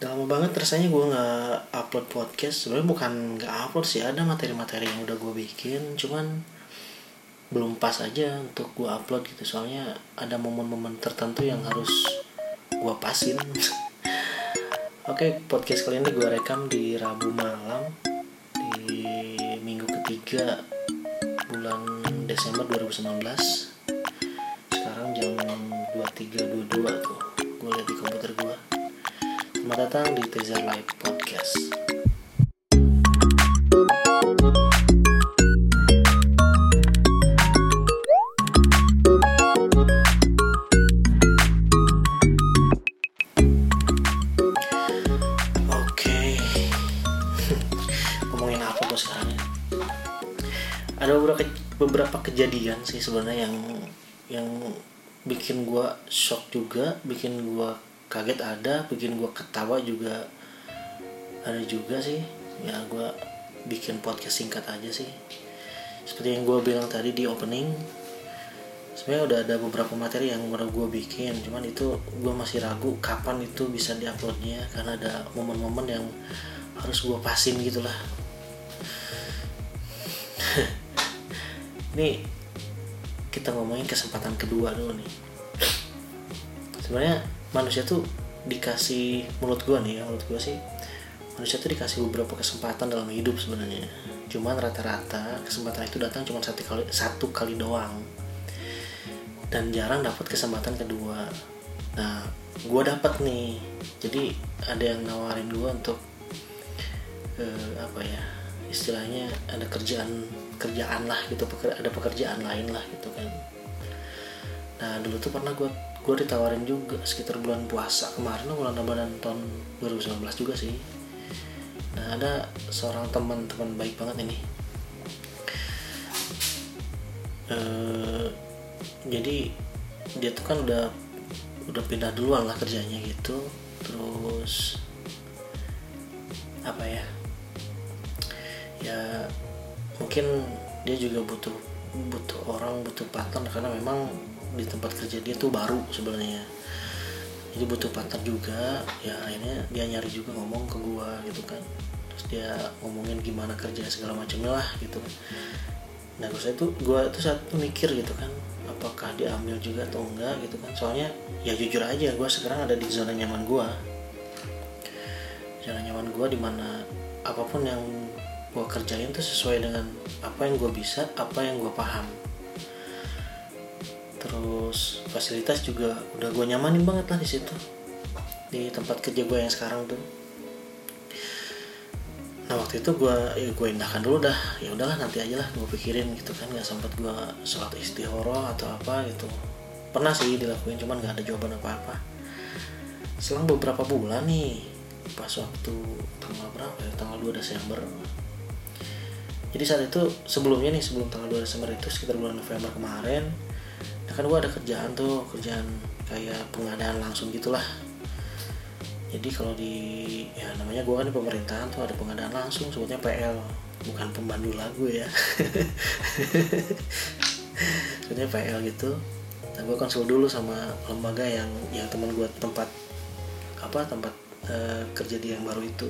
Udah lama banget rasanya gue nggak upload podcast. Sebenarnya bukan nggak upload sih, ada materi-materi yang udah gue bikin, cuman belum pas aja untuk gue upload gitu. Soalnya ada momen-momen tertentu yang harus gue pasin. Oke, podcast kali ini gue rekam di Rabu malam di minggu ketiga bulan Desember 2019. Sekarang jam 23.22 tuh. Gue lihat di komputer gue. Selamat datang di Teaser Live Podcast. Oke, ngomongin apa gue sekarang ya? Ada beberapa beberapa kejadian sih sebenarnya yang yang bikin gue shock juga, bikin gue kaget ada, bikin gue ketawa juga ada juga sih. Ya gue bikin podcast singkat aja sih. Seperti yang gue bilang tadi di opening, sebenarnya udah ada beberapa materi yang udah gue bikin cuman itu gue masih ragu kapan itu bisa diuploadnya karena ada momen-momen yang harus gue pasin gitulah ini kita ngomongin kesempatan kedua dulu nih sebenarnya manusia tuh dikasih menurut gue nih ya menurut gue sih manusia tuh dikasih beberapa kesempatan dalam hidup sebenarnya. Cuman rata-rata kesempatan itu datang cuma satu kali satu kali doang. Dan jarang dapat kesempatan kedua. Nah gue dapat nih. Jadi ada yang nawarin gue untuk eh, apa ya istilahnya ada kerjaan kerjaan lah gitu ada pekerjaan lain lah gitu kan. Nah dulu tuh pernah gue gue ditawarin juga sekitar bulan puasa kemarin bulan Ramadan tahun 2019 juga sih. Nah ada seorang teman-teman baik banget ini. Eh jadi dia tuh kan udah udah pindah duluan lah kerjanya gitu. Terus apa ya ya mungkin dia juga butuh butuh orang butuh partner karena memang di tempat kerja dia tuh baru sebenarnya. Jadi butuh partner juga ya akhirnya dia nyari juga ngomong ke gua gitu kan. Terus dia ngomongin gimana kerja segala macamnya lah gitu. Nah gue tuh gue tuh satu mikir gitu kan apakah diambil juga atau enggak gitu kan. Soalnya ya jujur aja gue sekarang ada di zona nyaman gue zona nyaman gue di mana apa pun yang gue kerjain tuh sesuai dengan apa yang gue bisa apa yang gue paham terus fasilitas juga udah gue nyamanin banget lah di situ. Di tempat kerja gue yang sekarang tuh. Nah waktu itu gue ya gue indahkan dulu dah. Ya udahlah nanti aja lah gue pikirin gitu kan. Nggak sempat gue sholat istihoroh atau apa gitu. Pernah sih dilakuin cuman nggak ada jawaban apa apa selang beberapa bulan nih pas waktu tanggal berapa ya? Tanggal 2 Desember. Jadi saat itu sebelumnya nih sebelum tanggal 2 Desember itu sekitar bulan November kemarin kan gue ada kerjaan tuh kerjaan kayak pengadaan langsung gitulah. Jadi kalau di ya namanya gue kan di pemerintahan tuh ada pengadaan langsung sebutnya PL bukan pemandu lagu ya. Sebutnya PL gitu. Nah gue konsul dulu sama lembaga yang yang teman gue tempat apa tempat eh, kerja dia yang baru itu.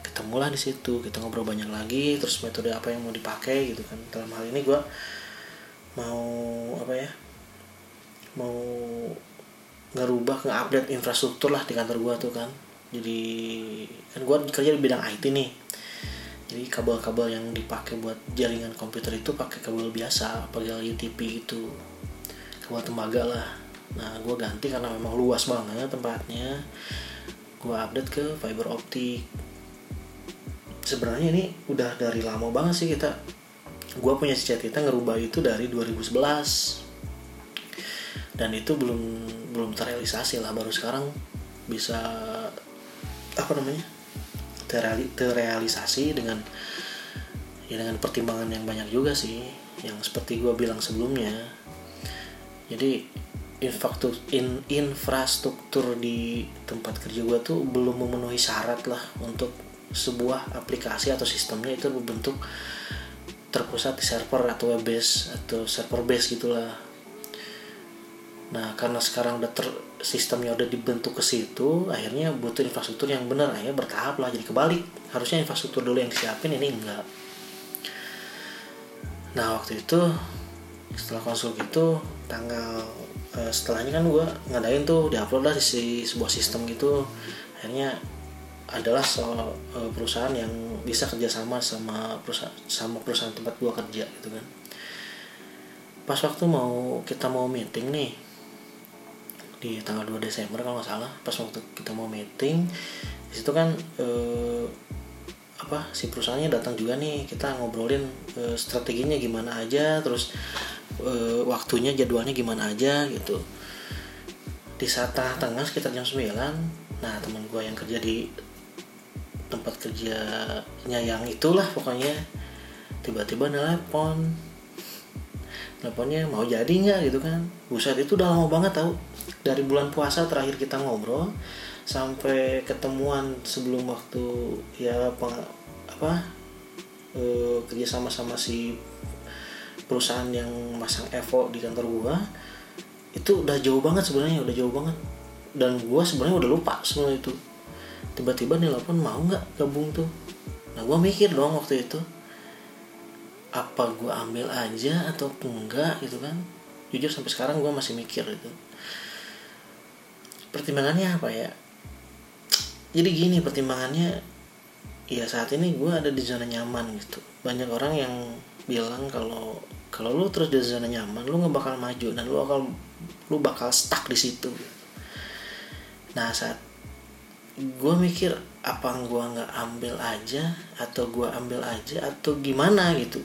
Ketemulah di situ kita ngobrol banyak lagi terus metode apa yang mau dipakai gitu kan. Dalam hal ini gue mau apa ya mau ngerubah nge-update infrastruktur lah di kantor gua tuh kan. Jadi kan gua kerja di bidang IT nih. Jadi kabel-kabel yang dipakai buat jaringan komputer itu pakai kabel biasa kabel UTP itu kabel tembaga lah. Nah gua ganti karena memang luas banget tempatnya. Gua update ke fiber optik. Sebenarnya ini udah dari lama banget sih kita gua punya cita-cita ngerubah itu dari 2011 dan itu belum belum terrealisasi lah baru sekarang bisa apa namanya terreali, terrealisasi dengan ya dengan pertimbangan yang banyak juga sih yang seperti gue bilang sebelumnya. Jadi infrastruktur in, infrastruktur di tempat kerja gue tuh belum memenuhi syarat lah untuk sebuah aplikasi atau sistemnya itu berbentuk terpusat di server atau web base atau server base gitulah. Nah karena sekarang udah ter sistemnya udah dibentuk ke situ akhirnya butuh infrastruktur yang benar akhirnya bertahap lah jadi kebalik. Harusnya infrastruktur dulu yang disiapin ini enggak. Nah waktu itu setelah konsul gitu tanggal uh, setelahnya kan gue ngadain tuh diupload lah di sebuah sistem gitu. Akhirnya adalah soal uh, perusahaan yang bisa kerjasama sama perusahaan sama perusahaan tempat gue kerja gitu kan. Pas waktu mau kita mau meeting nih di tanggal 2 Desember kalau nggak salah pas waktu kita mau meeting di situ kan eh, apa si perusahaannya datang juga nih kita ngobrolin eh, strateginya gimana aja terus eh, waktunya jadwalnya gimana aja gitu. Di saat tengah-tengah sekitar jam 9 nah teman gue yang kerja di tempat kerjanya yang itulah pokoknya. Tiba-tiba nelpon. Teleponnya mau jadi nggak gitu kan? Buset itu udah lama banget tau. Dari bulan puasa terakhir kita ngobrol sampai ketemuan sebelum waktu ya peng, apa e, kerja sama sama si perusahaan yang masang Evo di kantor gua itu udah jauh banget sebenarnya udah jauh banget. Dan gua sebenarnya udah lupa semua itu tiba-tiba nelpon mau nggak gabung tuh? Nah gua mikir dong waktu itu apa gua ambil aja atau enggak gitu kan? Jujur sampai sekarang gua masih mikir itu pertimbangannya apa ya? Jadi gini pertimbangannya ya saat ini gue ada di zona nyaman gitu. Banyak orang yang bilang kalau kalau lu terus di zona nyaman lu nggak bakal maju dan lu bakal lu bakal stuck di situ nah saat gue mikir apa gue nggak ambil aja atau gue ambil aja atau gimana gitu.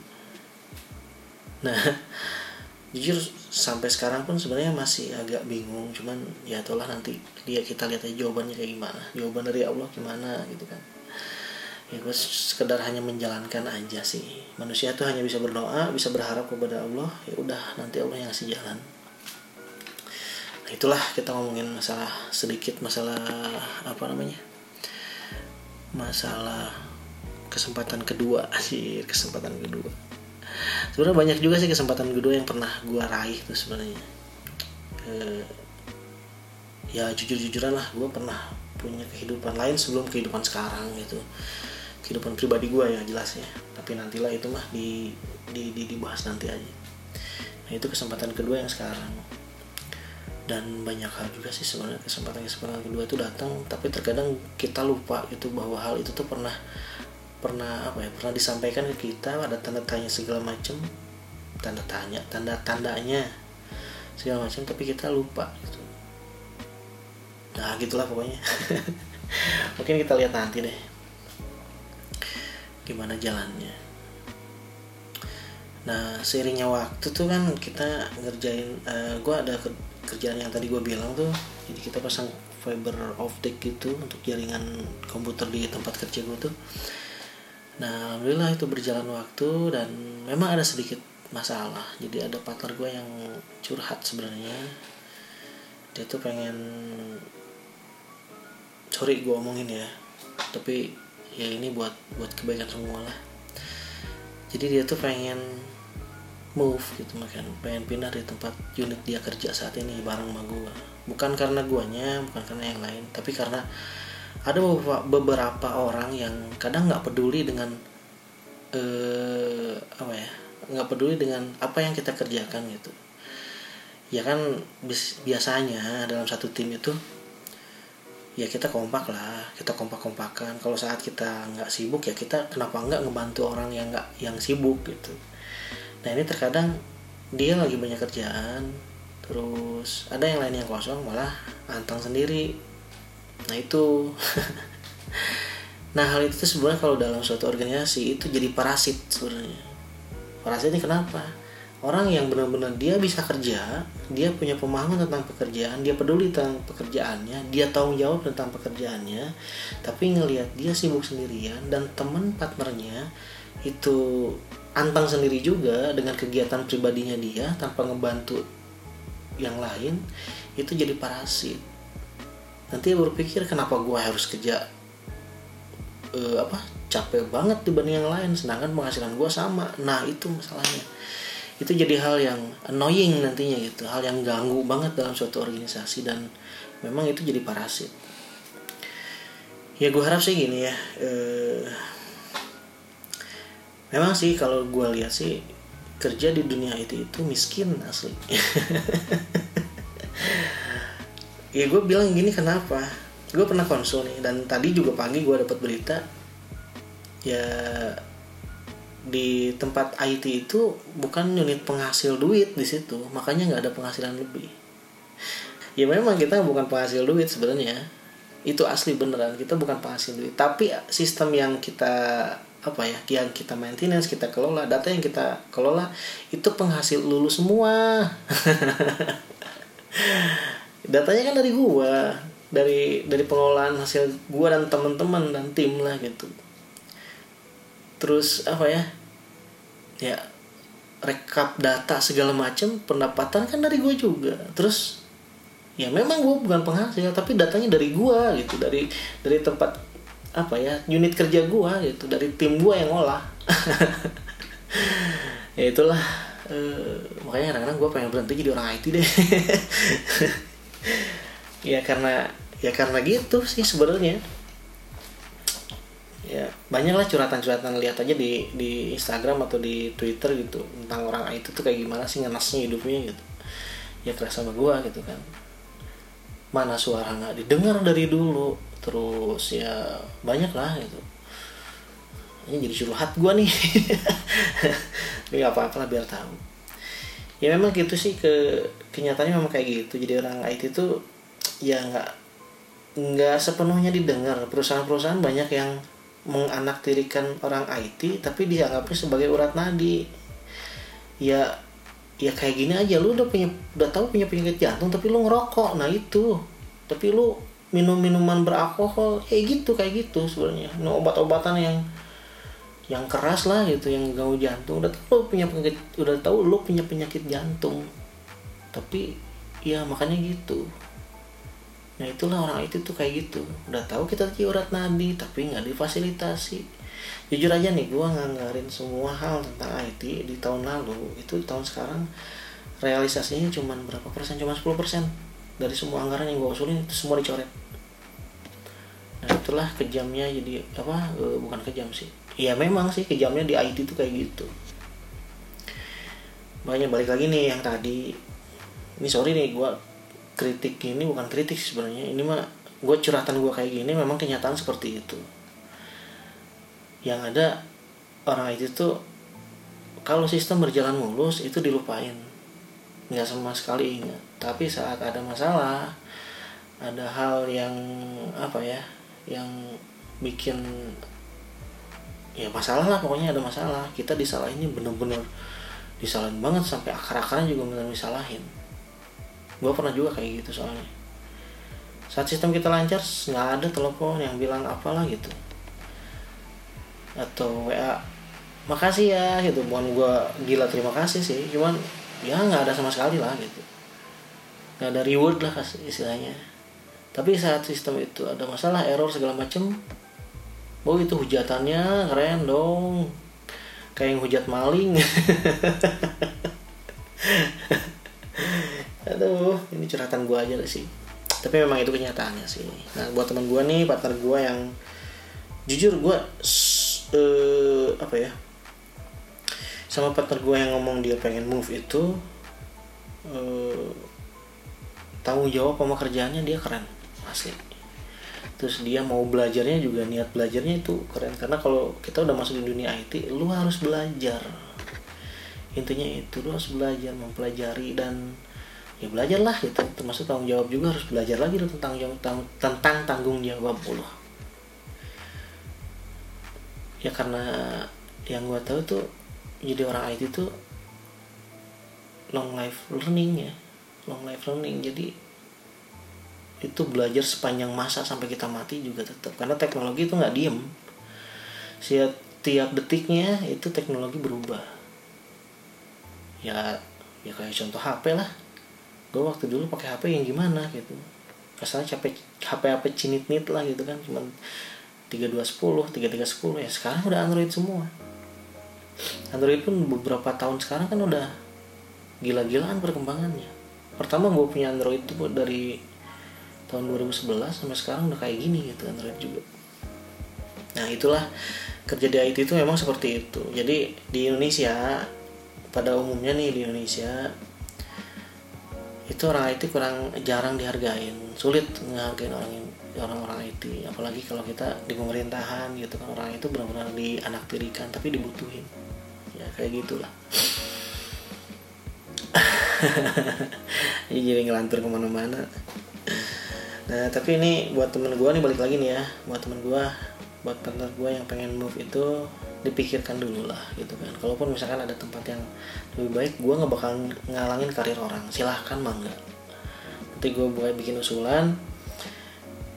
Nah jujur sampai sekarang pun sebenarnya masih agak bingung cuman ya itulah nanti dia kita lihat aja jawabannya kayak gimana. Jawaban dari Allah gimana gitu kan. Ya gue sekedar hanya menjalankan aja sih. Manusia tuh hanya bisa berdoa bisa berharap kepada Allah ya udah nanti Allah yang ngasih jalan itulah kita ngomongin masalah sedikit masalah apa namanya masalah kesempatan kedua sih kesempatan kedua. Sebenarnya banyak juga sih kesempatan kedua yang pernah gue raih tuh sebenarnya. E, ya jujur-jujuran lah gue pernah punya kehidupan lain sebelum kehidupan sekarang gitu. Kehidupan pribadi gue ya jelasnya tapi nantilah itu mah di, di, di dibahas nanti aja. Nah itu kesempatan kedua yang sekarang dan banyak hal juga sih sebenarnya kesempatan kesempatan kedua itu datang. Tapi terkadang kita lupa gitu bahwa hal itu tuh pernah pernah apa ya pernah disampaikan ke kita. Ada tanda tanya segala macam tanda tanya tanda tandanya segala macam tapi kita lupa gitu. Nah gitulah pokoknya. Mungkin kita lihat nanti deh. Gimana jalannya. Nah seiringnya waktu tuh kan kita ngerjain uh, eh, gue ada kerjaan yang tadi gue bilang tuh jadi kita pasang fiber optic gitu untuk jaringan komputer di tempat kerja gue tuh. Nah alhamdulillah itu berjalan waktu dan memang ada sedikit masalah. Jadi ada partner gue yang curhat sebenarnya. Dia tuh pengen sorry gue omongin ya tapi ya ini buat buat kebaikan semua lah. Jadi dia tuh pengen move gitu makan pengen pindah di tempat unit dia kerja saat ini bareng sama gue bukan karena guanya bukan karena yang lain tapi karena ada beberapa orang yang kadang nggak peduli dengan eh, apa ya nggak peduli dengan apa yang kita kerjakan gitu. Ya kan biasanya dalam satu tim itu ya kita kompak lah kita kompak kompakan kalau saat kita nggak sibuk ya kita kenapa nggak ngebantu orang yang nggak yang sibuk gitu nah ini terkadang dia lagi banyak kerjaan terus ada yang lain yang kosong malah antang sendiri. Nah itu. Nah hal itu sebenarnya kalau dalam suatu organisasi itu jadi parasit sebenarnya. Parasit ini kenapa? Orang yang benar-benar dia bisa kerja dia punya pemahaman tentang pekerjaan dia peduli tentang pekerjaannya dia tahu jawab tentang pekerjaannya tapi ngelihat dia sibuk sendirian dan teman partnernya itu antang sendiri juga dengan kegiatan pribadinya dia tanpa ngebantu yang lain itu jadi parasit. Nanti dia berpikir kenapa gue harus kerja uh, apa capek banget dibanding yang lain sedangkan penghasilan gue sama. Nah itu masalahnya. Itu jadi hal yang annoying nantinya gitu hal yang ganggu banget dalam suatu organisasi dan memang itu jadi parasit. Ya gue harap sih gini ya eh, memang sih kalau gue lihat sih kerja di dunia itu itu miskin asli. Ya gue bilang gini kenapa? Gue pernah konsul nih dan tadi juga pagi gue dapat berita ya di tempat IT itu bukan unit penghasil duit di situ makanya nggak ada penghasilan lebih. Ya memang kita bukan penghasil duit sebenarnya. Itu asli beneran kita bukan penghasil duit. Tapi sistem yang kita apa ya yang kita maintenance kita kelola data yang kita kelola itu penghasil lulu semua. Datanya kan dari gua dari dari pengelolaan hasil gua dan teman-teman dan tim lah gitu. Terus apa ya ya rekap data segala macam pendapatan kan dari gue juga. Terus ya memang gue bukan penghasil tapi datanya dari gue gitu dari dari tempat apa ya unit kerja gue gitu dari tim gue yang ngolah. Ya itulah uh, makanya kadang-kadang gue pengen berhenti jadi orang IT deh. Ya karena ya karena gitu sih sebenarnya. Ya banyak lah curhatan-curhatan lihat aja di di Instagram atau di Twitter gitu tentang orang itu tuh kayak gimana sih ngenasnya hidupnya gitu. Ya kerasa sama gua gitu kan. Mana suara nggak didengar dari dulu terus ya banyak lah gitu. Ini jadi curhat gua nih. Tapi nggak apa-apa lah biar tahu. Ya memang gitu sih ke kenyataannya memang kayak gitu. Jadi orang IT itu ya nggak nggak sepenuhnya didengar. Perusahaan-perusahaan banyak yang menganaktirikan orang IT tapi dianggapnya sebagai urat nadi. Ya ya kayak gini aja. Lu udah punya udah tahu punya penyakit jantung tapi lu ngerokok. Nah itu. Tapi lu minum minuman beralkohol kayak gitu kayak gitu sebenarnya. Nah, obat-obatan yang yang keras lah gitu yang ganggu jantung. Udah tahu lu punya penyakit udah tahu lu punya penyakit jantung. Tapi ya makanya gitu. Nah itulah orang itu tuh kayak gitu. Udah tahu kita urat nadi Tapi nggak difasilitasi. Jujur aja nih gue nganggarin semua hal tentang IT Di tahun lalu. Itu tahun sekarang Realisasinya cuma berapa persen? Cuma 10 persen Dari semua anggaran yang gue usulin Itu semua dicoret. Nah itulah kejamnya jadi Apa e, bukan kejam sih. Ya memang sih kejamnya di IT tuh kayak gitu. Banyak balik lagi nih yang tadi. Ini sorry nih gue kritik ini bukan kritik sebenarnya. Ini mah gue curhatan gue kayak gini memang kenyataan seperti itu. Yang ada orang itu tuh kalau sistem berjalan mulus itu dilupain nggak sama sekali ingat tapi saat ada masalah ada hal yang apa ya yang bikin ya masalah lah pokoknya ada masalah. Kita disalahin ini bener-bener disalahin banget sampai akar-akarnya juga bener disalahin. Gue pernah juga kayak gitu soalnya. Saat sistem kita lancar nggak ada telepon yang bilang apalah gitu. Atau wa makasih ya gitu. Bukan gue gila terima kasih sih. Cuman ya nggak ada sama sekali lah gitu. Nggak ada reward lah istilahnya. Tapi saat sistem itu ada masalah error segala macem oh itu hujatannya keren dong. Kayak yang hujat maling. Aduh ini curhatan gue aja sih. Tapi memang itu kenyataannya sih. Nah buat teman gue nih partner gue yang jujur gue uh, apa ya sama partner gue yang ngomong dia pengen move itu uh, tanggung jawab sama kerjaannya dia keren asli. Terus dia mau belajarnya juga niat belajarnya itu keren. Karena kalau kita udah masuk di dunia IT lu harus belajar. Intinya itu lu harus belajar mempelajari dan ya belajarlah gitu. Termasuk tanggung jawab juga harus belajar lagi loh tentang tentang, tentang tanggung jawab lo ya karena yang gue tahu tuh jadi orang IT tuh long life learning ya. Long life learning. Jadi itu belajar sepanjang masa sampai kita mati juga tetap karena teknologi itu nggak diem. Setiap detiknya itu teknologi berubah. Ya ya kayak contoh HP lah. Gue waktu dulu pakai HP yang gimana gitu. Asalnya capek HP HP cinit nit lah gitu kan. Cuman 3210 3310 ya sekarang udah Android semua Android pun beberapa tahun sekarang kan udah gila-gilaan perkembangannya. Pertama gue punya Android itu dari tahun 2011 sampai sekarang udah kayak gini gitu Android juga. Nah itulah kerja di IT itu memang seperti itu. Jadi di Indonesia pada umumnya nih di Indonesia itu orang IT kurang jarang dihargain. Sulit menghargai orang orang-orang IT apalagi kalau kita di pemerintahan gitu kan orang itu benar-benar dianaktirikan tapi dibutuhin kayak gitulah. Ini jadi ngelantur ke mana-mana. Nah tapi ini buat temen gue nih balik lagi nih ya. Buat temen gue buat partner gue yang pengen move itu dipikirkan dulu lah gitu kan. Kalaupun misalkan ada tempat yang lebih baik gue nggak bakal ngalangin karir orang. Silahkan mangga nanti gue buat bikin usulan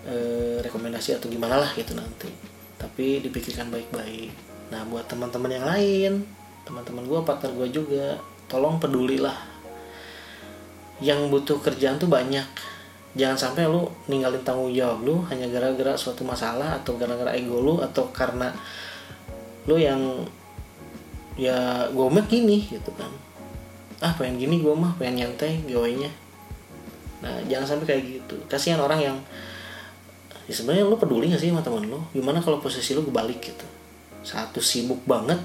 eh, rekomendasi atau gimana lah gitu nanti. Tapi dipikirkan baik-baik. Nah buat teman-teman yang lain teman-teman gue partner gue juga. Tolong pedulilah. Yang butuh kerjaan tuh banyak. Jangan sampai lu ninggalin tanggung jawab lu hanya gara-gara suatu masalah atau gara-gara ego lu atau karena lu yang ya mah gini gitu kan. Ah pengen gini gue mah pengen nyantai gawainya. Nah jangan sampai kayak gitu. Kasihan orang yang ya sebenarnya lu peduli gak sih sama teman lu? Gimana kalau posisi lu kebalik gitu? Satu sibuk banget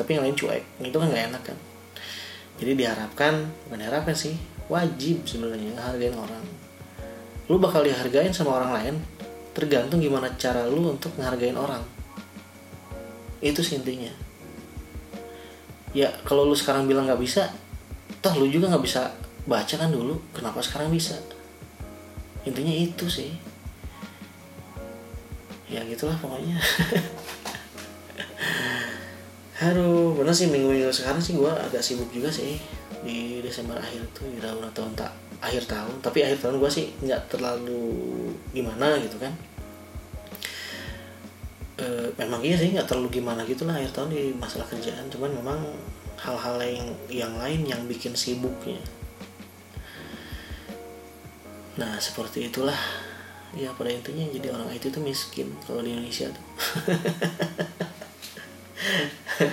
tapi yang lain cuek. Itu kan gak enak kan. Jadi diharapkan bukan diharapkan sih wajib sebenarnya ngehargain orang. Lu bakal dihargain sama orang lain tergantung gimana cara lu untuk ngehargain orang. Itu sih intinya. Ya kalau lu sekarang bilang nggak bisa toh lu juga nggak bisa baca kan dulu kenapa sekarang bisa? Intinya itu sih. Ya gitulah pokoknya Aduh, bener sih minggu-minggu sekarang sih gue agak sibuk juga sih. Di Desember akhir tuh udah udah tahun tak akhir tahun. Tapi akhir tahun gue sih nggak terlalu gimana gitu kan. E, memang iya sih nggak terlalu gimana gitulah akhir tahun di masalah kerjaan. Cuman memang hal-hal yang yang lain yang bikin sibuknya. Nah seperti itulah. Ya pada intinya jadi orang itu tuh miskin kalau di Indonesia tuh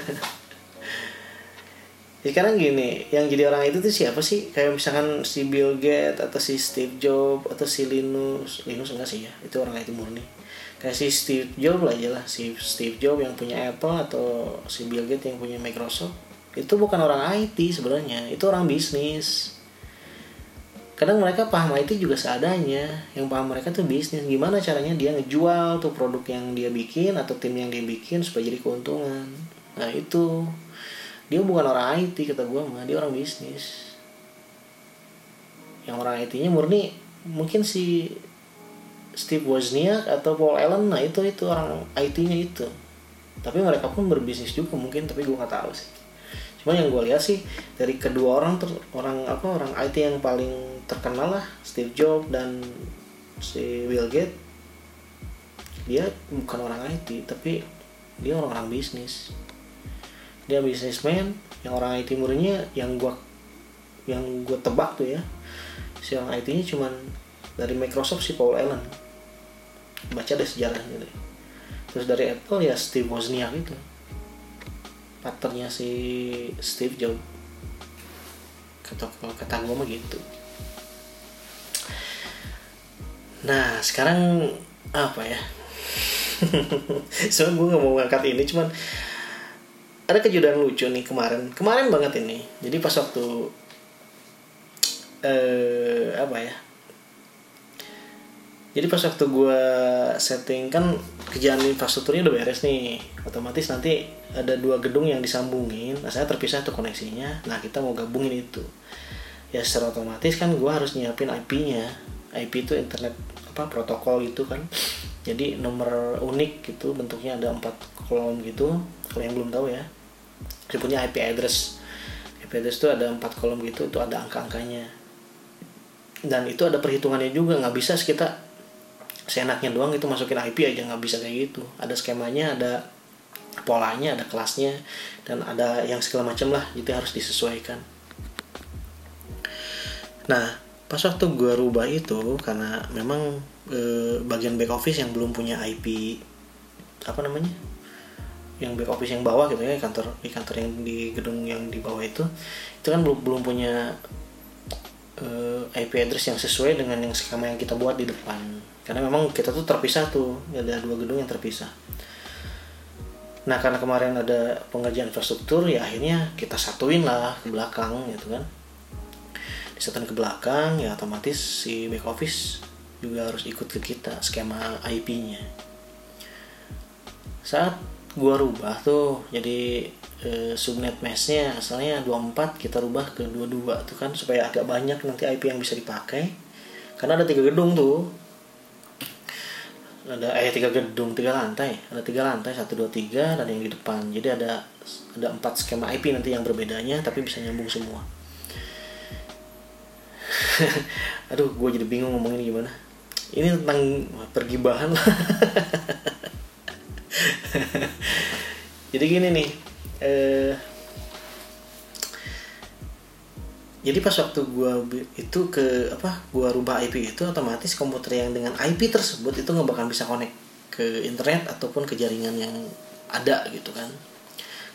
ya sekarang gini yang jadi orang itu tuh siapa sih? Kayak misalkan si Bill Gates atau si Steve Jobs atau si Linus. Linus enggak sih ya? Itu orang itu murni. Kayak si Steve Jobs lah aja lah si Steve Jobs yang punya Apple atau si Bill Gates yang punya Microsoft. Itu bukan orang IT sebenarnya. Itu orang bisnis. Kadang mereka paham IT juga seadanya. Yang paham mereka tuh bisnis. Gimana caranya dia ngejual tuh produk yang dia bikin atau tim yang dia bikin supaya jadi keuntungan nah itu. Dia bukan orang IT kata gue mah. Dia orang bisnis. Yang orang IT-nya murni mungkin si Steve Wozniak atau Paul Allen nah itu itu orang IT-nya itu. Tapi mereka pun berbisnis juga mungkin tapi gue nggak tahu sih. Cuma yang gue lihat sih dari kedua orang ter, orang apa orang IT yang paling terkenal lah Steve Jobs dan si Bill Gates dia bukan orang IT tapi dia orang-orang bisnis dia bisnismen yang orang IT murninya yang gua yang gua tebak tuh ya. Si orang IT-nya cuman dari Microsoft si Paul Allen. Baca deh sejarahnya deh terus dari Apple ya Steve Wozniak itu. Partnernya si Steve Jobs kata kata gue mah gitu. Nah sekarang apa ya? Soalnya gue gak mau ngangkat ini cuman ada kejadian lucu nih kemarin. Kemarin banget ini. Jadi pas waktu eh apa ya? Jadi pas waktu gue setting kan kerjaan infrastrukturnya udah beres nih. Otomatis nanti ada dua gedung yang disambungin. Nah saya terpisah tuh koneksinya. Nah kita mau gabungin itu. Ya secara otomatis kan gue harus nyiapin IP-nya IP itu internet apa protokol gitu kan. Jadi nomor unik gitu bentuknya ada empat kolom gitu. Kalau yang belum tahu ya dia punya IP address. IP address itu ada empat kolom gitu itu ada angka-angkanya. Dan itu ada perhitungannya juga nggak bisa kita seenaknya doang itu masukin IP aja nggak bisa kayak gitu. Ada skemanya ada polanya ada kelasnya dan ada yang segala macam lah itu harus disesuaikan. Nah pas waktu gue rubah itu karena memang e, bagian back office yang belum punya IP apa namanya yang back office yang bawah gitu ya kantor di kantor yang di gedung yang di bawah itu itu kan belum belum punya uh, IP address yang sesuai dengan yang skema yang kita buat di depan. Karena memang kita tuh terpisah tuh ada dua gedung yang terpisah. Nah karena kemarin ada pengerjaan infrastruktur ya akhirnya kita satuin lah ke belakang gitu kan. Disatuin ke belakang ya otomatis si back office juga harus ikut ke kita skema IP-nya saat gua rubah tuh jadi e, subnet meshnya asalnya 24 kita rubah ke 22 tuh kan supaya agak banyak nanti IP yang bisa dipakai. Karena ada tiga gedung tuh. Ada eh tiga gedung tiga lantai. Ada tiga lantai satu dua tiga dan yang di depan. Jadi ada ada empat skema IP nanti yang berbedanya tapi bisa nyambung semua. Aduh gue jadi bingung ngomongin gimana. Ini tentang pergibahan lah jadi gini nih eh, jadi pas waktu gua itu ke apa gua rubah IP itu otomatis komputer yang dengan IP tersebut itu nggak bakal bisa connect ke internet ataupun ke jaringan yang ada gitu kan.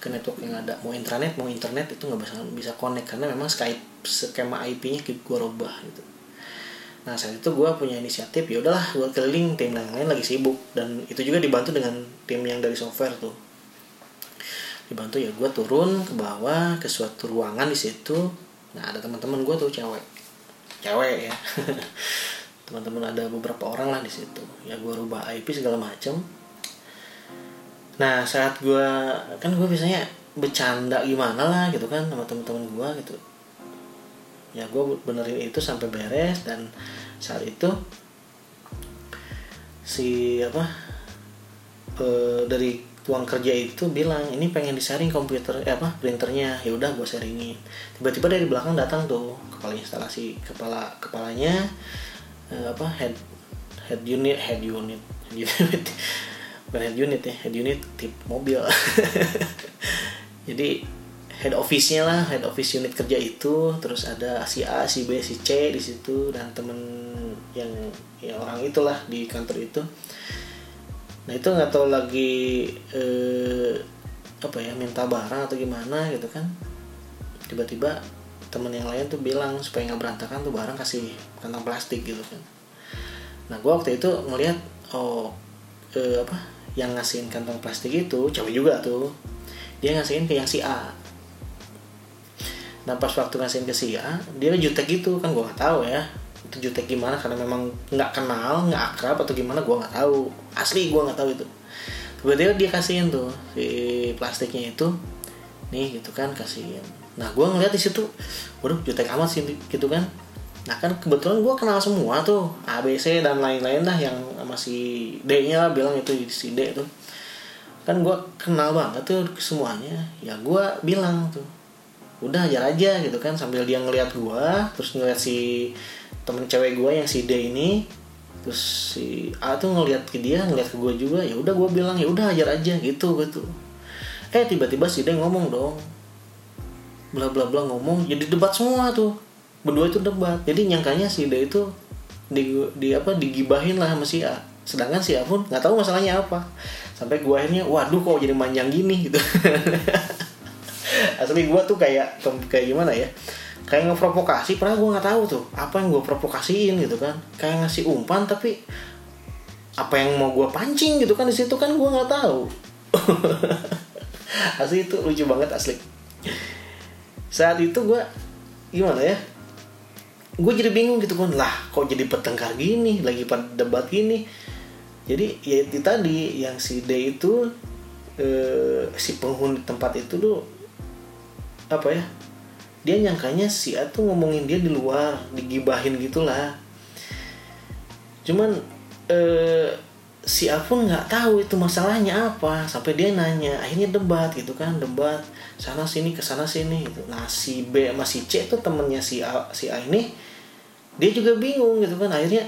Ke network yang ada. Mau intranet mau internet itu nggak bisa bisa connect karena memang Skype skema IP-nya gua rubah gitu. Nah saat itu gue punya inisiatif ya udahlah gue keliling tim yang lain lagi sibuk. Dan itu juga dibantu dengan tim yang dari software tuh dibantu ya gue turun ke bawah ke suatu ruangan di situ. Nah ada teman-teman gue tuh cewek. Cewek ya. Teman-teman ada beberapa orang lah di situ. Ya gue rubah IP segala macam nah saat gue kan gue biasanya bercanda gimana lah gitu kan sama teman-teman gue gitu. Ya gue benerin itu sampai beres dan saat itu si apa e, dari tuang kerja itu bilang ini pengen disaring komputer eh apa printernya. Ya udah gue sharingin. Tiba-tiba dari belakang datang tuh kepala instalasi kepala kepalanya eh, apa head head unit head unit head unit bukan head unit ya head unit tip mobil. Jadi head office-nya lah head office unit kerja itu terus ada si A si B si C di situ dan temen yang ya orang itulah di kantor itu nah itu nggak tahu lagi eh, apa ya minta barang atau gimana gitu kan. Tiba-tiba temen yang lain tuh bilang supaya nggak berantakan tuh barang kasih kantong plastik gitu kan. Nah gue waktu itu ngeliat oh eh, apa yang ngasihin kantong plastik itu cewek juga tuh dia ngasihin ke yang si A. Nah pas waktu ngasihin ke si A dia jutek gitu kan gue nggak tahu ya itu jutek gimana? Karena memang nggak kenal nggak akrab atau gimana gue nggak tahu. Asli gue nggak tahu itu. Tiba-tiba dia kasihin tuh si plastiknya itu. Nih gitu kan kasihin. Nah gue ngeliat di situ waduh jutek amat sih gitu kan. Nah kan kebetulan gue kenal semua tuh A B C dan lain-lain lah yang masih D nya lah bilang itu si D tuh. Kan gue kenal banget tuh semuanya. Ya gue bilang tuh udah ajar aja gitu kan sambil dia ngeliat gua terus ngeliat si temen cewek gua yang si D ini terus si A tuh ngeliat ke dia ngeliat ke gua juga ya udah gua bilang ya udah ajar aja gitu gitu. Eh tiba-tiba si D ngomong dong. Bla bla bla ngomong jadi debat semua tuh. Berdua itu debat. Jadi nyangkanya si D itu di, di apa digibahin lah sama si A. Sedangkan si A pun nggak tahu masalahnya apa. Sampai gua akhirnya waduh kok jadi manjang gini? gitu asli gue tuh kayak kayak gimana ya? Kayak ngeprovokasi pernah gue nggak tahu tuh apa yang gue provokasiin gitu kan. Kayak ngasih umpan tapi apa yang mau gue pancing gitu kan di situ kan gue nggak tahu. Asli itu lucu banget asli. Saat itu gue gimana ya? Gue jadi bingung gitu kan lah kok jadi pertengkar gini lagi pada debat gini. Jadi ya itu tadi yang si D itu eh, si penghuni tempat itu tuh apa ya dia nyangkanya si A tuh ngomongin dia di luar digibahin gitulah. Cuman eh, si A pun nggak tahu itu masalahnya apa sampai dia nanya akhirnya debat gitu kan debat sana sini ke sana sini gitu. Nah si B sama C tuh temennya si A si A ini dia juga bingung gitu kan akhirnya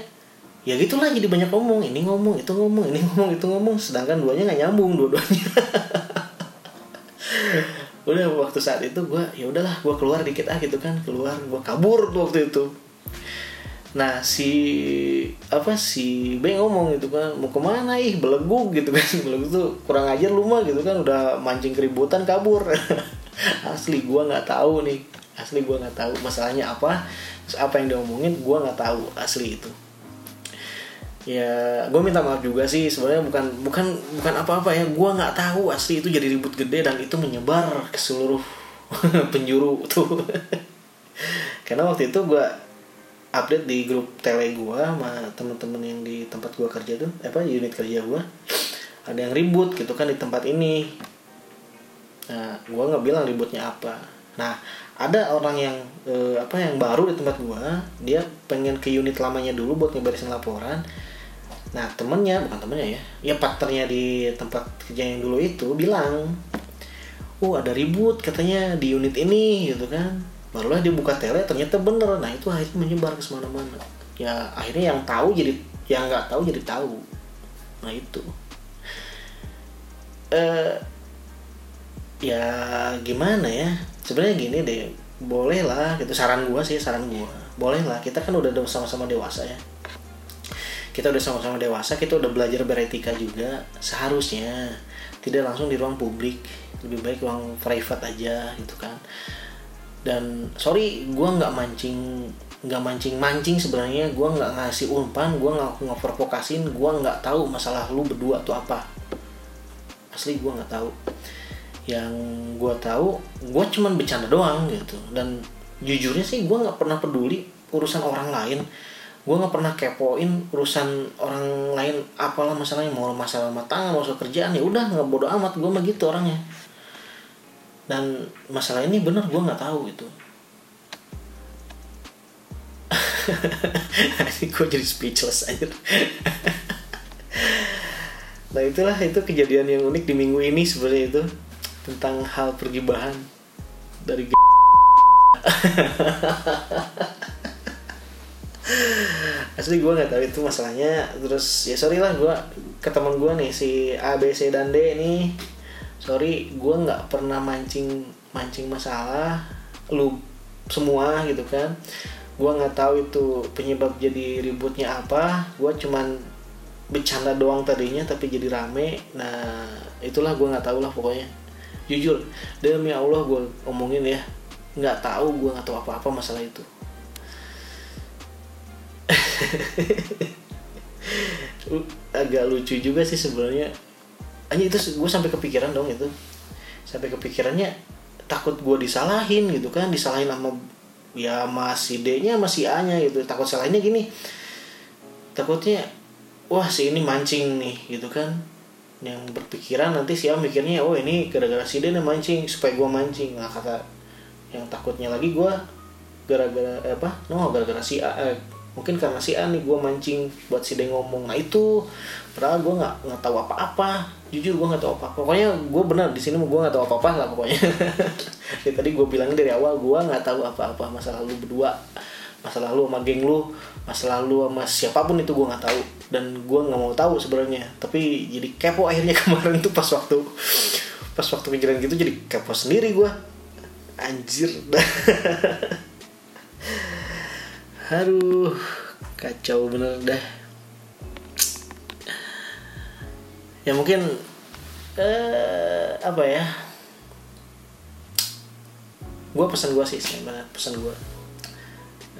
ya gitulah jadi banyak ngomong ini ngomong itu ngomong ini ngomong itu ngomong sedangkan duanya nggak nyambung dua-duanya udah waktu saat itu gue ya udahlah gue keluar dikit ah gitu kan keluar gue kabur tuh waktu itu. Nah si apa si B ngomong gitu kan mau ke mana ih belegu gitu kan. Belegu tuh kurang ajar lu mah gitu kan udah mancing keributan kabur. Asli gua nggak tahu nih asli gua nggak tahu. Masalahnya apa apa yang diomongin gua nggak tahu asli itu ya gue minta maaf juga sih. Sebenarnya bukan bukan bukan apa-apa ya. Gue nggak tahu asli itu jadi ribut gede dan itu menyebar ke seluruh penjuru tuh. Karena waktu itu gue update di grup tele gue sama temen-temen yang di tempat gue kerja tuh apa unit kerja gue ada yang ribut gitu kan di tempat ini. Nah gue nggak bilang ributnya apa. Nah ada orang yang eh, apa yang baru di tempat gue dia pengen ke unit lamanya dulu buat ngeberesin laporan nah temennya bukan temennya ya. Ya partnernya di tempat kerja yang dulu itu bilang oh ada ribut katanya di unit ini gitu kan. Barulah dia buka tele ternyata bener. Nah itu akhirnya menyebar ke semana-mana. Ya akhirnya yang tahu jadi yang nggak tahu jadi tahu. Nah itu. Eh ya gimana ya? Sebenarnya gini deh. Boleh lah gitu. Saran gua sih saran gua. Boleh lah kita kan udah sama-sama dewasa ya kita udah sama-sama dewasa kita udah belajar beretika juga. Seharusnya tidak langsung di ruang publik. Lebih baik ruang private aja gitu kan. Dan sorry gue nggak mancing nggak mancing mancing sebenarnya. Gue nggak ngasih umpan gue nggak ngeprovokasin gue nggak tahu masalah lu berdua tuh apa. Asli gue nggak tahu. Yang gue tahu gue cuman bercanda doang gitu. Dan jujurnya sih gue nggak pernah peduli urusan orang lain gue nggak pernah kepoin urusan orang lain apalah masalahnya mau masalah rumah tangga mau soal kerjaan ya udah nggak bodoh amat gue mah gitu orangnya. Dan masalah ini bener gue nggak tahu itu ini gue jadi speechless aja nah itulah itu kejadian yang unik di minggu ini sebenarnya itu tentang hal pergibahan dari asli gue nggak tahu itu masalahnya. Terus ya sorry lah gue ke teman gue nih si A B C dan D nih. Sorry gue nggak pernah mancing mancing masalah lu semua gitu kan. Gue nggak tahu itu penyebab jadi ributnya apa. Gue cuman bercanda doang tadinya tapi jadi rame. Nah itulah gue nggak tahu lah pokoknya. Jujur demi allah gue omongin ya. Nggak tahu gue nggak tahu apa-apa masalah itu agak lucu juga sih sebenarnya. Hanya itu gue sampai kepikiran dong itu. Sampai kepikirannya takut gue disalahin gitu kan disalahin sama ya masih D nya masih A nya gitu. Takut salahinnya gini. Takutnya wah si ini mancing nih gitu kan. Yang berpikiran nanti si A mikirnya oh ini gara-gara si D nih mancing supaya gue mancing. Nah kata yang takutnya lagi gue gara-gara eh, apa? No gara-gara si A eh, mungkin karena si A nih gue mancing buat si D ngomong nah itu. Padahal gue nggak nggak tahu apa-apa. Jujur gue nggak tahu apa pokoknya gue benar di sini gue nggak tahu apa-apa lah pokoknya. Ya, tadi gue bilangnya dari awal gue nggak tahu apa-apa. Masa lalu berdua masa lalu sama geng lu masa lalu sama siapa pun itu gue nggak tahu. Dan gue nggak mau tahu sebenarnya. Tapi jadi kepo akhirnya kemarin tuh pas waktu pas waktu kejadian gitu jadi kepo sendiri gue anjir Aduh, kacau bener dah. Ya mungkin eh apa ya? Gue pesan gue sih sebenarnya pesan gue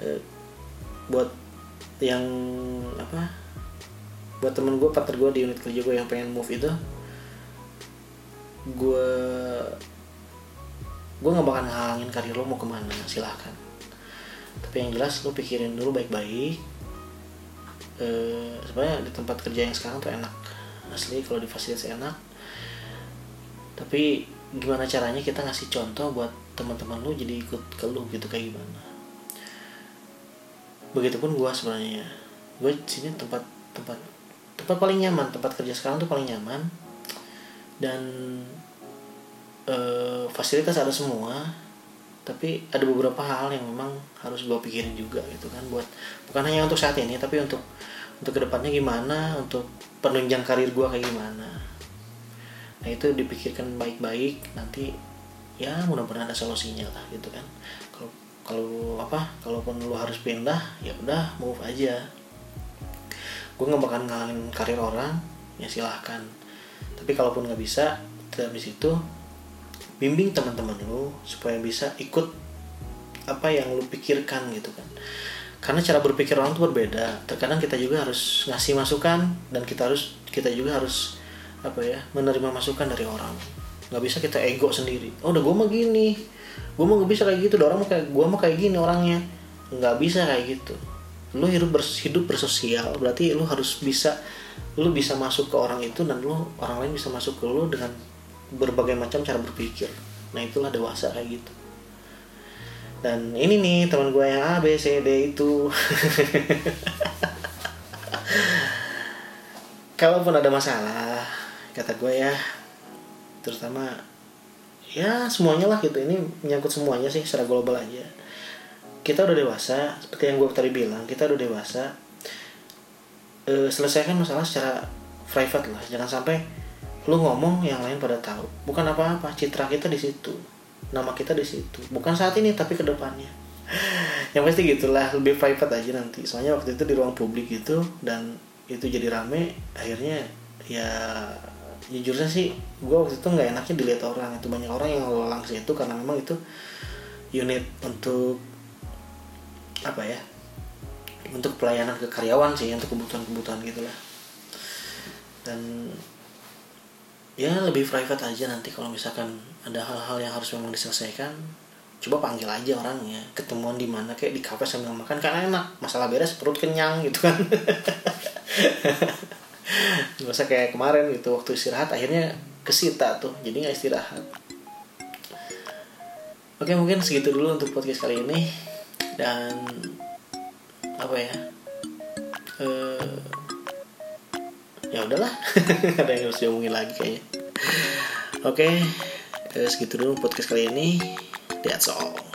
eh, buat yang apa? Buat temen gue, partner gue di unit kerja gue yang pengen move itu, gue gue nggak bakal ngalangin karir lo mau ke mana silahkan tapi yang jelas lu pikirin dulu baik-baik. E, sebenarnya di tempat kerja yang sekarang tuh enak. Asli kalau di fasilitas enak. Tapi gimana caranya kita ngasih contoh buat teman-teman lu jadi ikut ke lu gitu kayak gimana? Begitupun gua sebenarnya. Gue sini tempat tempat tempat paling nyaman tempat kerja sekarang tuh paling nyaman. Dan e, fasilitas ada semua tapi ada beberapa hal yang memang harus gue pikirin juga gitu kan buat bukan hanya untuk saat ini tapi untuk untuk ke depannya gimana untuk penunjang karir gue kayak gimana. Nah itu dipikirkan baik-baik nanti ya mudah-mudahan ada solusinya lah gitu kan. Kalau kalau apa kalaupun lu harus pindah ya udah move aja. Gue nggak bakal ngalangin karir orang ya silahkan. Tapi kalaupun nggak bisa dari situ bimbing teman-teman lu supaya bisa ikut apa yang lu pikirkan gitu kan. Karena cara berpikir orang tuh berbeda. Terkadang kita juga harus ngasih masukan dan kita harus kita juga harus apa ya menerima masukan dari orang. Nggak bisa kita ego sendiri. Oh udah gue mah gini. Gue mah gak bisa kayak gitu. Orang mah kayak gue mah kayak gini orangnya. Nggak bisa kayak gitu. Lu hidup hidup bersosial berarti lu harus bisa lu bisa masuk ke orang itu dan lu orang lain bisa masuk ke lu dengan berbagai macam cara berpikir. Nah itulah dewasa kayak gitu. Dan ini nih teman gue yang A B C D itu. Kalaupun ada masalah kata gue ya terutama ya semuanya lah gitu. Ini menyangkut semuanya sih secara global aja. Kita udah dewasa seperti yang gue tadi bilang kita udah dewasa e, selesaikan masalah secara private lah. Jangan sampai lu ngomong yang lain pada tahu. Bukan apa-apa citra kita di situ. Nama kita di situ. Bukan saat ini tapi ke depannya yang pasti gitulah lebih private aja nanti. Soalnya waktu itu di ruang publik gitu dan itu jadi rame akhirnya ya jujurnya sih gue waktu itu nggak enaknya dilihat orang. Itu banyak orang yang langsung itu karena memang itu unit untuk apa ya untuk pelayanan ke karyawan sih untuk kebutuhan-kebutuhan gitulah. Dan ya lebih private aja nanti kalau misalkan ada hal-hal yang harus memang diselesaikan. Coba panggil aja orangnya ketemuan di mana kayak di kafe sambil makan karena enak. Masalah beres perut kenyang gitu kan. Gak usah kayak kemarin gitu waktu istirahat akhirnya kesita tuh jadi nggak istirahat. Oke mungkin segitu dulu untuk podcast kali ini. Dan apa ya uh, ya udahlah ada yang harus diomongin lagi kayaknya. Oke okay, segitu dulu podcast kali ini. That's all